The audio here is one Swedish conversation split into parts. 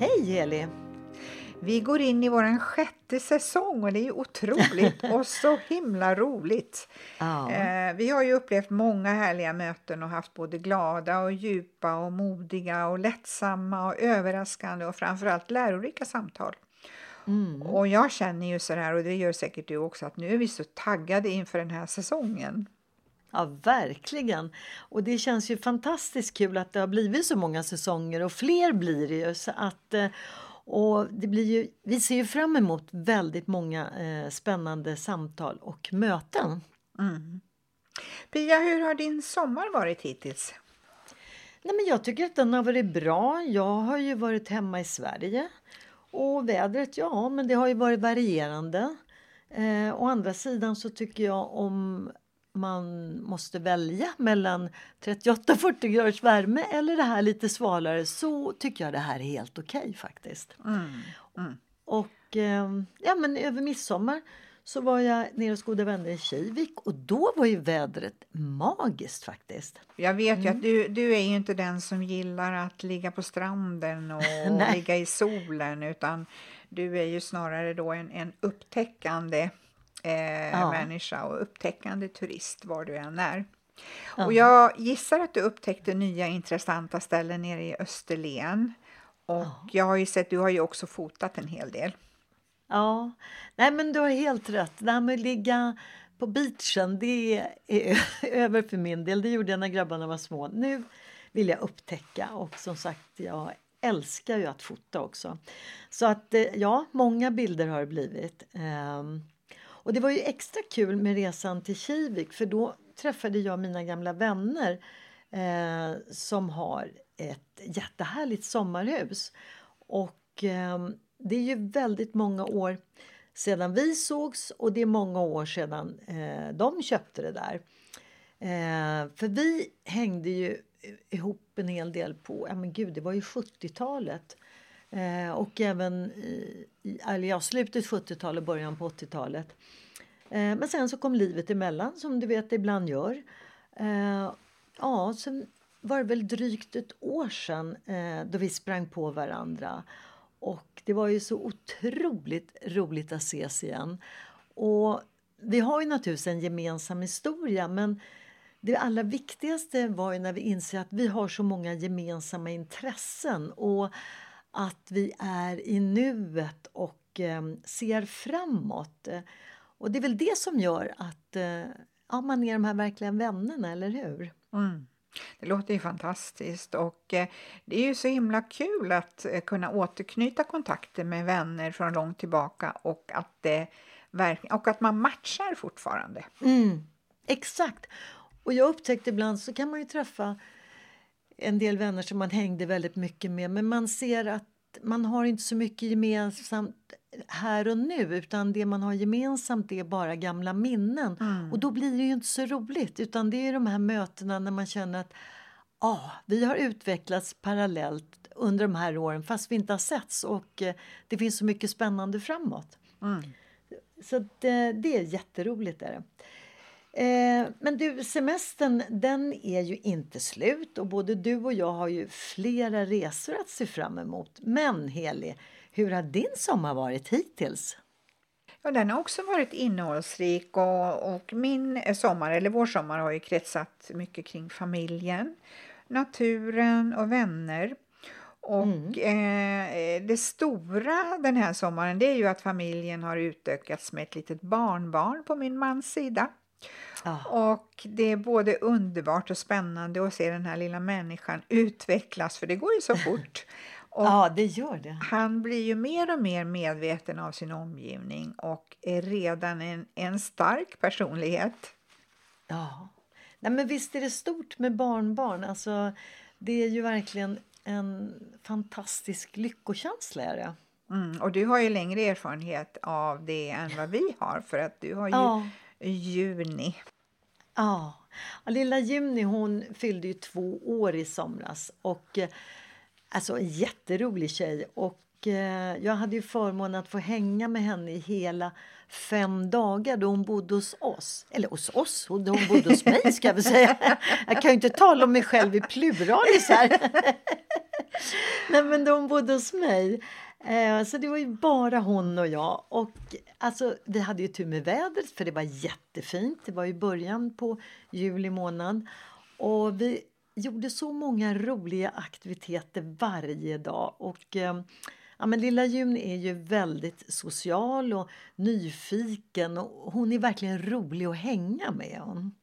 Hej Eli! Vi går in i vår sjätte säsong och det är otroligt och så himla roligt. Ja. Eh, vi har ju upplevt många härliga möten och haft både glada och djupa och modiga och lättsamma och överraskande och framförallt lärorika samtal. Mm. Och jag känner ju så här och det gör säkert du också att nu är vi så taggade inför den här säsongen. Ja, verkligen. Och det känns ju fantastiskt kul att det har blivit så många säsonger och fler blir det ju. Så att, eh, och det blir ju, vi ser ju fram emot väldigt många eh, spännande samtal och möten. Pia, hur har din sommar varit hittills? Nej, men jag tycker att den har varit bra. Jag har ju varit hemma i Sverige. Och vädret, ja, men det har ju varit varierande. Eh, å andra sidan så tycker jag om man måste välja mellan 38-40 graders värme eller det här lite svalare så tycker jag det här är helt okej faktiskt. Och eh, ja, men över midsommar så var jag nere hos goda vänner i Kivik och då var ju vädret magiskt faktiskt. Jag vet ju att du, du är inte den som gillar att ligga på stranden och ligga i solen utan du är ju snarare då en, en upptäckande eh, Ja. människa och upptäckande turist var du än är. Ja. Och jag gissar att du upptäckte nya intressanta ställen nere i Österlen. Och jag har ju sett, du har ju också fotat en hel del. Ja, nej men du har helt rätt. Det här med att ligga på beachen, det är över för min del. Det gjorde jag när grabbarna var små. Nu vill jag upptäcka och som sagt, jag älskar ju att fota också. Så att eh, ja, många bilder har det blivit. Ehm, och det var ju extra kul med resan till Kivik för då träffade jag mina gamla vänner eh, som har ett jättehärligt sommarhus. Och eh, det är ju väldigt många år sedan vi sågs och det är många år sedan eh, de köpte det där. Eh, för vi hängde ju eh, ihop en hel del på, ja men gud det var ju 70-talet. Eh, och även i, i eller ja, slutet 70-talet, början på 80-talet. Eh, men sen så kom livet emellan som du vet det ibland gör. Eh, ja, sen var det väl drygt ett år sedan eh, då vi sprang på varandra. Och det var ju så otroligt roligt att ses igen. Och vi har ju naturligtvis en gemensam historia men det allra viktigaste var ju när vi inser att vi har så många gemensamma intressen och att vi är i nuet och eh, ser framåt. Och det är väl det som gör att eh, ja, man är de här verkliga vännerna, eller hur? Mm. Det låter ju fantastiskt och eh, det är ju så himla kul att kunna återknyta kontakter med vänner från långt tillbaka och att, det och att man matchar fortfarande. Mm, exakt. Och jag upptäckte ibland så kan man ju träffa en del vänner som man hängde väldigt mycket med men man ser att man har inte så mycket gemensamt här och nu utan det man har gemensamt är bara gamla minnen. Och då blir det ju inte så roligt utan det är de här mötena när man känner att ah, vi har utvecklats parallellt under de här åren fast vi inte har setts och eh, det finns så mycket spännande framåt. Så att, eh, det är jätteroligt. Är det. Eh, men du, semestern den är ju inte slut och både du och jag har ju flera resor att se fram emot. Men Heli, hur har din sommar varit hittills? Ja, den har också varit innehållsrik och, och min sommar, eller vår sommar, har ju kretsat mycket kring familjen, naturen och vänner. Och eh, det stora den här sommaren det är ju att familjen har utökats med ett litet barnbarn på min mans sida. Ja. Och det är både underbart och spännande att se den här lilla människan utvecklas, för det går ju så fort. Och Ja, det gör det. han blir ju mer och mer medveten av sin omgivning och är redan en, en stark personlighet. Ja. Nej, men visst är det stort med barnbarn. Alltså, det är ju verkligen en fantastisk lyckokänsla. Är det? Mm, och du har ju längre erfarenhet av det än vad vi har, för att du har ju Ja. Juni. Ja. Lilla Juni hon fyllde ju två år i somras. Och, eh, alltså en jätterolig tjej. Och, eh, jag hade ju förmånen att få hänga med henne i hela fem dagar då hon bodde hos oss. Eller hos oss, hon hon bodde hos mig ska jag väl säga. Jag kan ju inte tala om mig själv i pluralis här. Nej men då hon bodde hos mig. Eh, så det var ju bara hon och jag. Och alltså, vi hade ju tur med vädret för det var jättefint. Det var ju början på juli månad. Och vi gjorde så många roliga aktiviteter varje dag. Och eh, ja, men lilla Juni är ju väldigt social och nyfiken. Och hon är verkligen rolig att hänga med. Hon.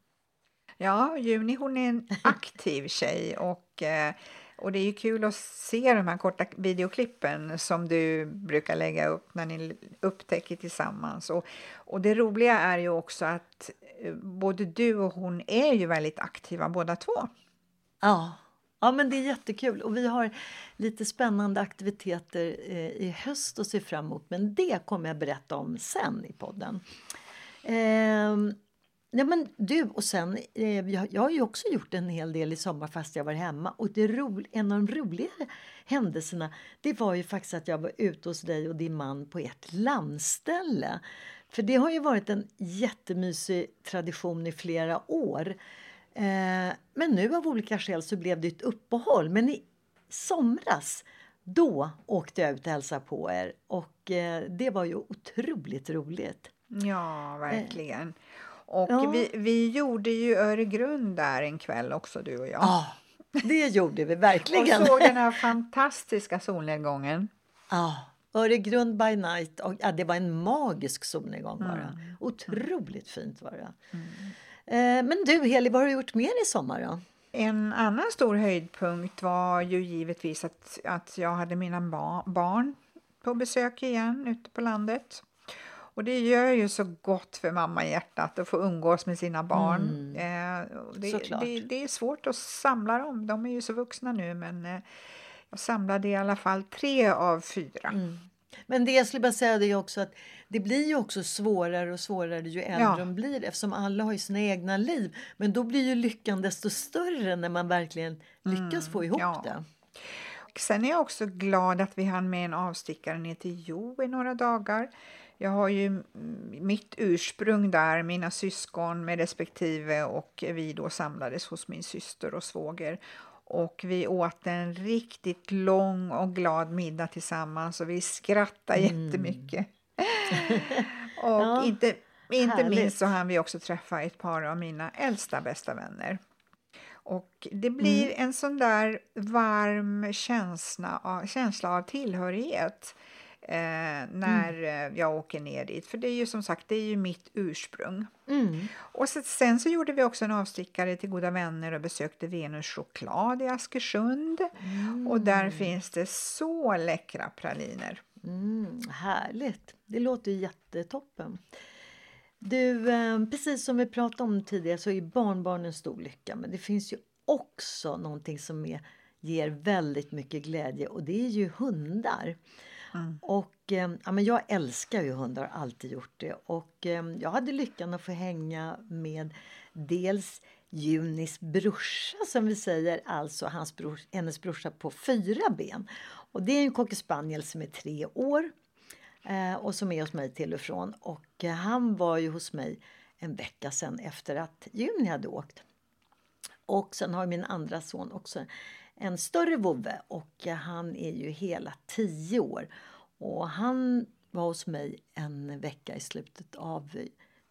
Ja, Juni hon är en aktiv tjej och, eh, och det är ju kul att se de här korta videoklippen som du brukar lägga upp när ni upptäcker tillsammans. Och, och det roliga är ju också att eh, både du och hon är ju väldigt aktiva båda två. Ja. ja, men det är jättekul. Och vi har lite spännande aktiviteter eh, i höst att se fram emot. Men det kommer jag berätta om sen i podden. Ehm, ja, men du, och sen, eh, jag, jag har ju också gjort en hel del i sommar fast jag var hemma. Och det ro, en av de roligare händelserna det var ju faktiskt att jag var ute hos dig och din man på ert landställe. För det har ju varit en jättemysig tradition i flera år. Eh, men nu av olika skäl så blev det ett uppehåll. Men i somras, då åkte jag ut och hälsade på er. Och eh, det var ju otroligt roligt. Ja, verkligen. Och Ja. vi, vi gjorde ju Öregrund där en kväll också, du och jag. Ja, det gjorde vi och verkligen. såg den här fantastiska solnedgången. Ja, Öregrund by night. Och, ja, det var en magisk solnedgång bara. Mm. Otroligt fint var det. Eh, men du Heli, vad har du gjort mer i sommar då? En annan stor höjdpunkt var ju givetvis att, att jag hade mina ba barn på besök igen ute på landet. Och det gör ju så gott för mamma i hjärtat att få umgås med sina barn. Eh, och det, det, det är svårt att samla dem, de är ju så vuxna nu men eh, jag samlade i alla fall tre av fyra. Men det jag skulle bara säga det är också att det blir ju också svårare och svårare ju äldre Ja. de blir eftersom alla har ju sina egna liv. Men då blir ju lyckan desto större när man verkligen lyckas få ihop ja. det. Sen är jag också glad att vi hann med en avstickare ner till Jo i några dagar. Jag har ju mm, mitt ursprung där, mina syskon med respektive och vi då samlades hos min syster och svåger. Och vi åt en riktigt lång och glad middag tillsammans och vi skrattade jättemycket. och Ja, inte, inte härligt. minst så hann vi också träffa ett par av mina äldsta bästa vänner. Och det blir en sån där varm känsla av, känsla av tillhörighet eh, när eh, jag åker ner dit. För det är ju som sagt, det är ju mitt ursprung. Mm. Och så, sen så gjorde vi också en avstickare till goda vänner och besökte Venus choklad i Askersund. Och där finns det så läckra praliner. Mm, härligt! Det låter ju jättetoppen. Du, eh, precis som vi pratade om tidigare så är ju barnbarn en stor lycka. Men det finns ju också någonting som är, ger väldigt mycket glädje och det är ju hundar. Mm. Och eh, ja, men jag älskar ju hundar, har alltid gjort det. Och eh, jag hade lyckan att få hänga med dels Junis brorsa som vi säger, alltså hans bror, hennes brorsa på fyra ben. Och det är en cockerspaniel som är tre år. eh, och som är hos mig till och från. Och eh, han var ju hos mig en vecka sen efter att Juni hade åkt. Och sen har min andra son också en större vovve och han är ju hela tio år. Och han var hos mig en vecka i slutet av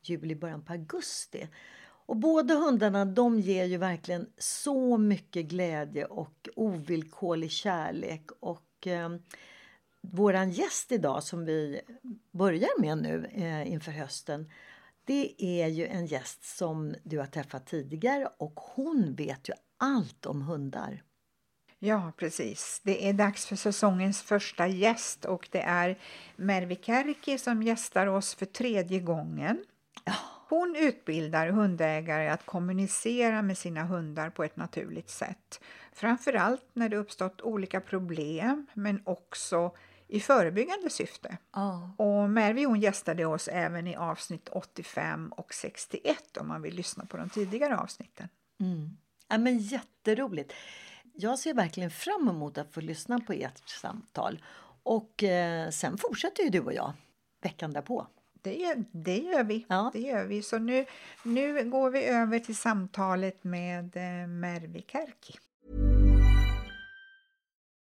juli, början på augusti. Och båda hundarna de ger ju verkligen så mycket glädje och ovillkorlig kärlek. Och eh, våran gäst idag som vi börjar med nu eh, inför hösten det är ju en gäst som du har träffat tidigare och hon vet ju allt om hundar. Ja, precis. Det är dags för säsongens första gäst och det är Mervi Kärki som gästar oss för tredje gången. Hon utbildar hundägare att kommunicera med sina hundar på ett naturligt sätt. Framförallt när det uppstått olika problem, men också i förebyggande syfte. Oh. Och Mervi hon gästade oss även i avsnitt 85 och 61 om man vill lyssna på de tidigare avsnitten. Mm. Ja, men jätteroligt. Jag ser verkligen fram emot att få lyssna på ert samtal. Och eh, sen fortsätter ju du och jag veckan därpå. Det det gör vi. Ja. Det gör vi. Så nu, nu går vi över till samtalet med eh, Mervi Kärki.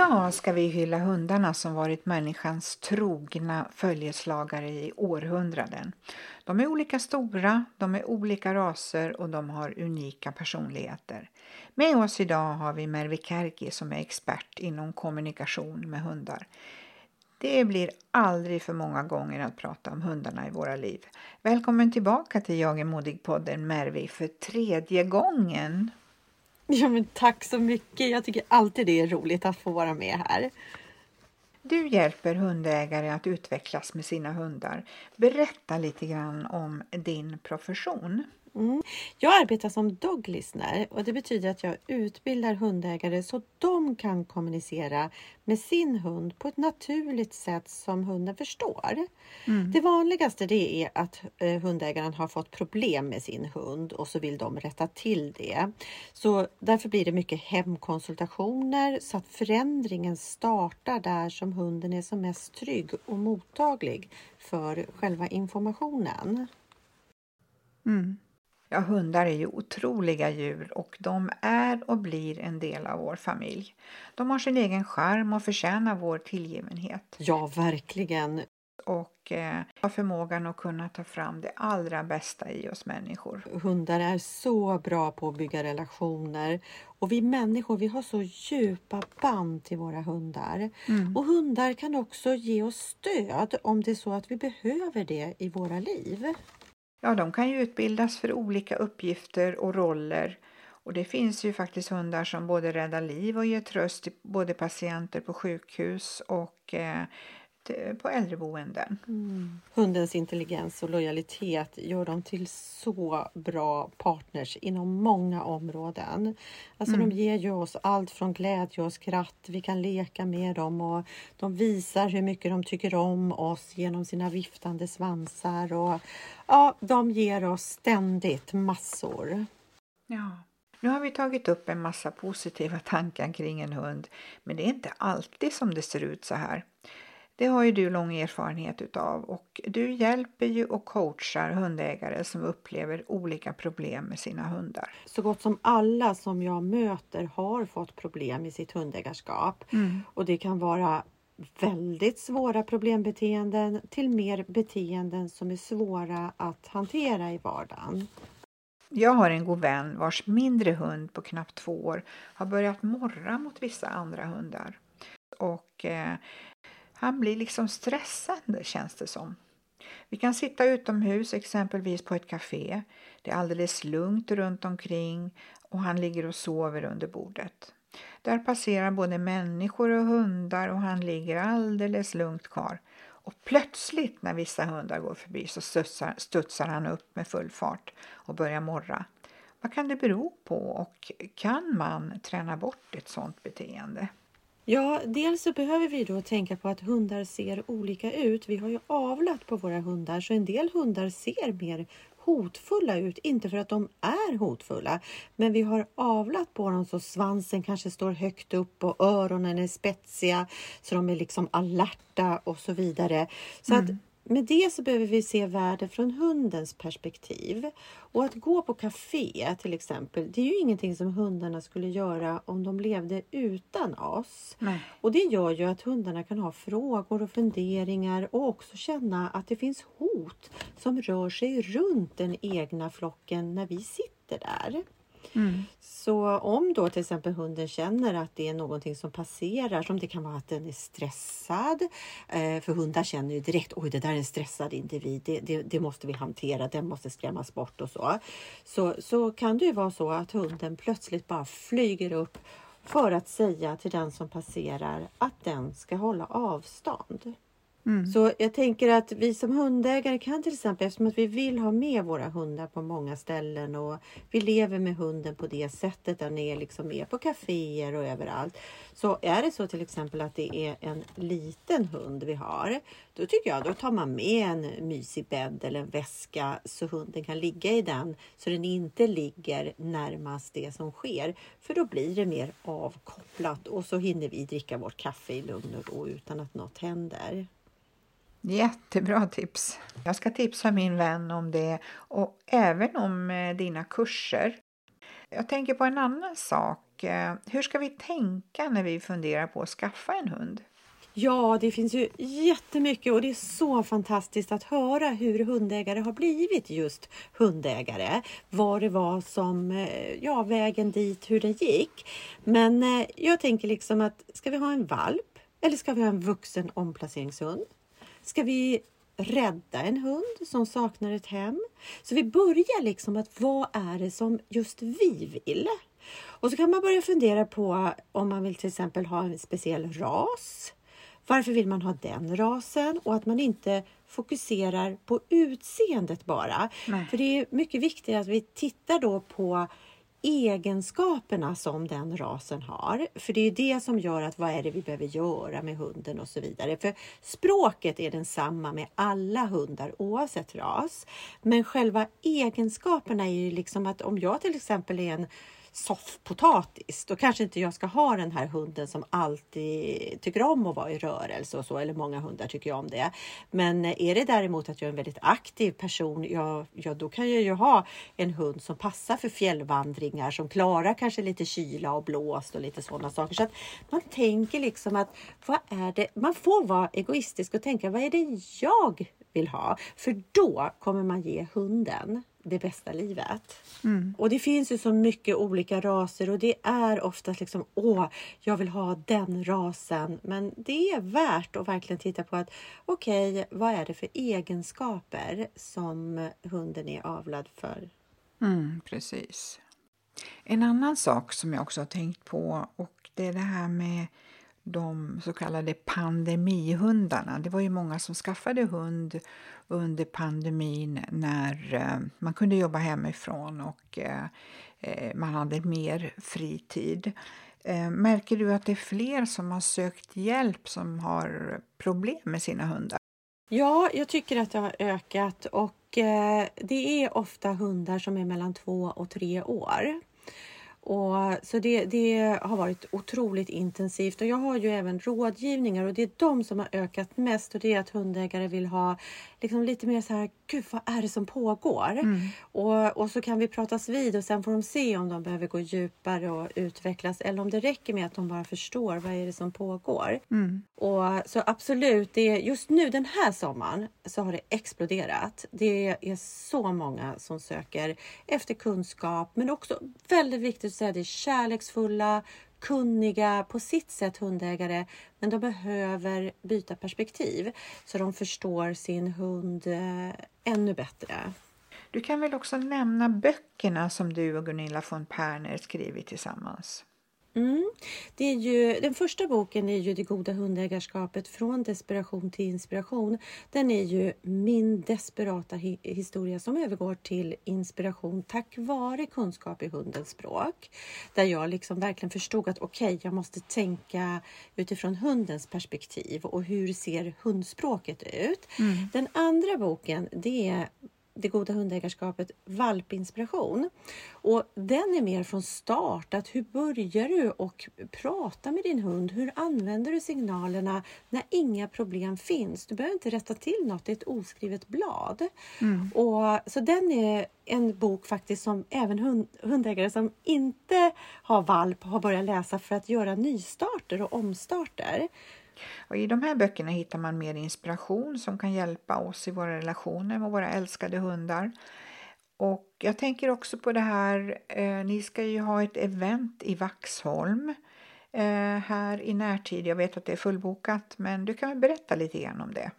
Idag ska vi hylla hundarna som varit människans trogna följeslagare i århundraden. De är olika stora, de är olika raser och de har unika personligheter. Med oss idag har vi Mervi Kärki som är expert inom kommunikation med hundar. Det blir aldrig för många gånger att prata om hundarna i våra liv. Välkommen tillbaka till Jag är modig-podden Mervi för tredje gången. Ja, men tack så mycket. Jag tycker alltid det är roligt att få vara med här. Du hjälper hundägare att utvecklas med sina hundar. Berätta lite grann om din profession. Mm. Jag arbetar som dog listener och det betyder att jag utbildar hundägare så de kan kommunicera med sin hund på ett naturligt sätt som hunden förstår. Det vanligaste det är att eh, hundägaren har fått problem med sin hund och så vill de rätta till det. Så därför blir det mycket hemkonsultationer så att förändringen startar där som hunden är som mest trygg och mottaglig för själva informationen. Ja, hundar är ju otroliga djur och de är och blir en del av vår familj. De har sin egen charm och förtjänar vår tillgivenhet Ja, verkligen. och eh, har förmågan att kunna ta fram det allra bästa i oss människor. Hundar är så bra på att bygga relationer och vi människor vi har så djupa band till våra hundar. Och hundar kan också ge oss stöd om det är så att vi behöver det i våra liv. Ja, de kan ju utbildas för olika uppgifter och roller. Och det finns ju faktiskt hundar som både räddar liv och ger tröst till både patienter på sjukhus och eh, på äldreboenden. Hundens intelligens och lojalitet gör dem till så bra partners inom många områden. Alltså De ger ju oss allt från glädje och skratt. Vi kan leka med dem och de visar hur mycket de tycker om oss genom sina viftande svansar. Och, ja, de ger oss ständigt massor. Ja. Nu har vi tagit upp en massa positiva tankar kring en hund, men det är inte alltid som det ser ut så här. Det har ju du lång erfarenhet utav och du hjälper ju och coachar hundägare som upplever olika problem med sina hundar. Så gott som alla som jag möter har fått problem i sitt hundägarskap. Och det kan vara väldigt svåra problembeteenden till mer beteenden som är svåra att hantera i vardagen. Jag har en god vän vars mindre hund på knappt två år har börjat morra mot vissa andra hundar. Och eh, han blir liksom stressande känns det som. Vi kan sitta utomhus, exempelvis på ett café. Det är alldeles lugnt runt omkring och han ligger och sover under bordet. Där passerar både människor och hundar och han ligger alldeles lugnt kvar. Och plötsligt när vissa hundar går förbi så studsar, studsar han upp med full fart och börjar morra. Vad kan det bero på och kan man träna bort ett sådant beteende? Ja, dels så behöver vi då tänka på att hundar ser olika ut. Vi har ju avlat på våra hundar så en del hundar ser mer hotfulla ut. Inte för att de är hotfulla, men vi har avlat på dem så svansen kanske står högt upp och öronen är spetsiga så de är liksom alerta och så vidare. Så att mm med det så behöver vi se världen från hundens perspektiv. Och att gå på café till exempel, det är ju ingenting som hundarna skulle göra om de levde utan oss. Nej. Och det gör ju att hundarna kan ha frågor och funderingar och också känna att det finns hot som rör sig runt den egna flocken när vi sitter där. Mm. Så om då till exempel hunden känner att det är någonting som passerar, som det kan vara att den är stressad, eh, för hundar känner ju direkt, oj det där är en stressad individ, det, det, det måste vi hantera, den måste skrämmas bort och så. så. Så kan det ju vara så att hunden plötsligt bara flyger upp för att säga till den som passerar att den ska hålla avstånd. Mm. Så jag tänker att vi som hundägare kan till exempel, eftersom att vi vill ha med våra hundar på många ställen och vi lever med hunden på det sättet, den är liksom med på kaféer och överallt. Så är det så till exempel att det är en liten hund vi har, då tycker jag då tar man med en mysig bädd eller en väska så hunden kan ligga i den så den inte ligger närmast det som sker. För då blir det mer avkopplat och så hinner vi dricka vårt kaffe i lugn och ro utan att något händer. Jättebra tips. Jag ska tipsa min vän om det och även om eh, dina kurser. Jag tänker på en annan sak. Eh, hur ska vi tänka när vi funderar på att skaffa en hund? Ja, det finns ju jättemycket och det är så fantastiskt att höra hur hundägare har blivit just hundägare. Vad det var som, eh, ja, vägen dit, hur den gick. Men jag tänker liksom att ska vi ha en valp eller ska vi ha en vuxen omplaceringshund? Ska vi rädda en hund som saknar ett hem? Så vi börjar liksom att vad är det som just vi vill? Och så kan man börja fundera på om man vill till exempel ha en speciell ras. Varför vill man ha den rasen? Och att man inte fokuserar på utseendet bara. Nej. För det är mycket viktigt att vi tittar då på egenskaperna som den rasen har. För det är det som gör att vad är det vi behöver göra med hunden och så vidare. För språket är densamma med alla hundar oavsett ras. Men själva egenskaperna är ju liksom att om jag till exempel är en soffpotatis, då kanske inte jag ska ha den här hunden som alltid tycker om att vara i rörelse och så, eller många hundar tycker om det. Men är det däremot att jag är en väldigt aktiv person, ja, ja då kan jag ju ha en hund som passar för fjällvandringar, som klarar kanske lite kyla och blåst och lite sådana saker. Så att man tänker liksom att vad är det, man får vara egoistisk och tänka vad är det jag vill ha? För då kommer man ge hunden det bästa livet. Och det finns ju så mycket olika raser och det är oftast liksom åh, jag vill ha den rasen. Men det är värt att verkligen titta på att okej, vad är det för egenskaper som hunden är avlad för? Mm, precis. En annan sak som jag också har tänkt på och det är det här med de så kallade pandemihundarna. Det var ju många som skaffade hund under pandemin när eh, man kunde jobba hemifrån och eh, eh, man hade mer fritid. Märker du att det är fler som har sökt hjälp som har problem med sina hundar? Ja, jag tycker att det har ökat och det är ofta hundar som är mellan två och tre år. Och, så det, det, har varit otroligt intensivt och jag har ju även rådgivningar och det är de som har ökat mest och det är att hundägare vill ha liksom lite mer så här, gud vad är det som pågår? Mm. Och, och så kan vi pratas vid och sen får de se om de behöver gå djupare och utvecklas eller om det räcker med att de bara förstår vad är det som pågår. Mm. Och Så absolut, det är, just nu den här sommaren så har det exploderat. Det är så många som söker efter kunskap men också väldigt viktigt skulle säga det är kärleksfulla, kunniga, på sitt sätt hundägare, men de behöver byta perspektiv så de förstår sin hund eh, ännu bättre. Du kan väl också nämna böckerna som du och Gunilla von Perner skrivit tillsammans? Mm. Det är ju, den första boken är ju Det goda hundägarskapet från desperation till inspiration. Den är ju min desperata hi historia som övergår till inspiration tack vare kunskap i hundens språk. Där jag liksom verkligen förstod att okej, okay, jag måste tänka utifrån hundens perspektiv och hur ser hundspråket ut? Mm. Den andra boken, det är det goda hundägarskapet valpinspiration. Och den är mer från start, att hur börjar du och prata med din hund? Hur använder du signalerna när inga problem finns? Du behöver inte rätta till något, det är ett oskrivet blad. Mm. Och, så den är en bok faktiskt som även hund, hundägare som inte har valp har börjat läsa för att göra nystarter och omstarter. Och I de här böckerna hittar man mer inspiration som kan hjälpa oss i våra relationer med våra älskade hundar. Och Jag tänker också på det här, eh, ni ska ju ha ett event i Vaxholm eh, här i närtid. Jag vet att det är fullbokat, men du kan väl berätta lite grann om det?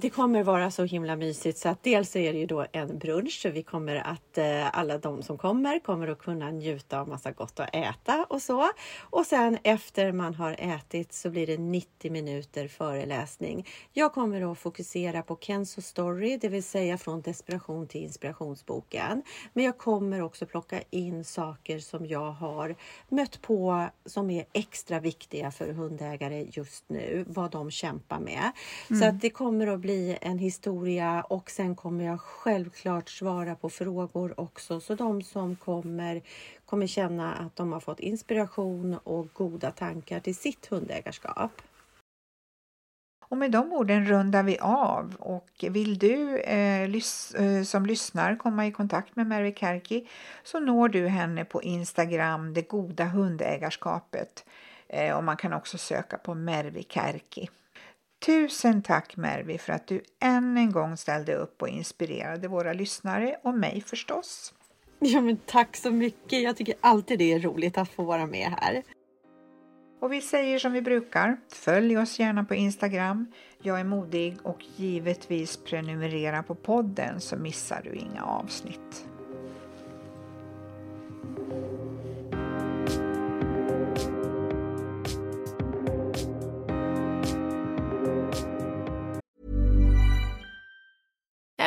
Det kommer vara så himla mysigt så att dels är det ju då en brunch så vi kommer att eh, alla de som kommer kommer att kunna njuta av massa gott att äta och så. Och sen efter man har ätit så blir det 90 minuter föreläsning. Jag kommer att fokusera på Kenzo Story, det vill säga från desperation till inspirationsboken. Men jag kommer också plocka in saker som jag har mött på som är extra viktiga för hundägare just nu, vad de kämpar med. Mm. Så att det kommer att bli bli en historia och sen kommer jag självklart svara på frågor också. Så de som kommer kommer känna att de har fått inspiration och goda tankar till sitt hundägarskap. Och med de orden rundar vi av. Och vill du eh, lys eh, som lyssnar komma i kontakt med Mary Kärki så når du henne på Instagram, Det goda hundägarskapet. Eh, och man kan också söka på Mervi Kärki. Tusen tack Mervi för att du än en gång ställde upp och inspirerade våra lyssnare och mig förstås. Ja, men tack så mycket. Jag tycker alltid det är roligt att få vara med här. Och vi säger som vi brukar. Följ oss gärna på Instagram. Jag är modig och givetvis prenumerera på podden så missar du inga avsnitt.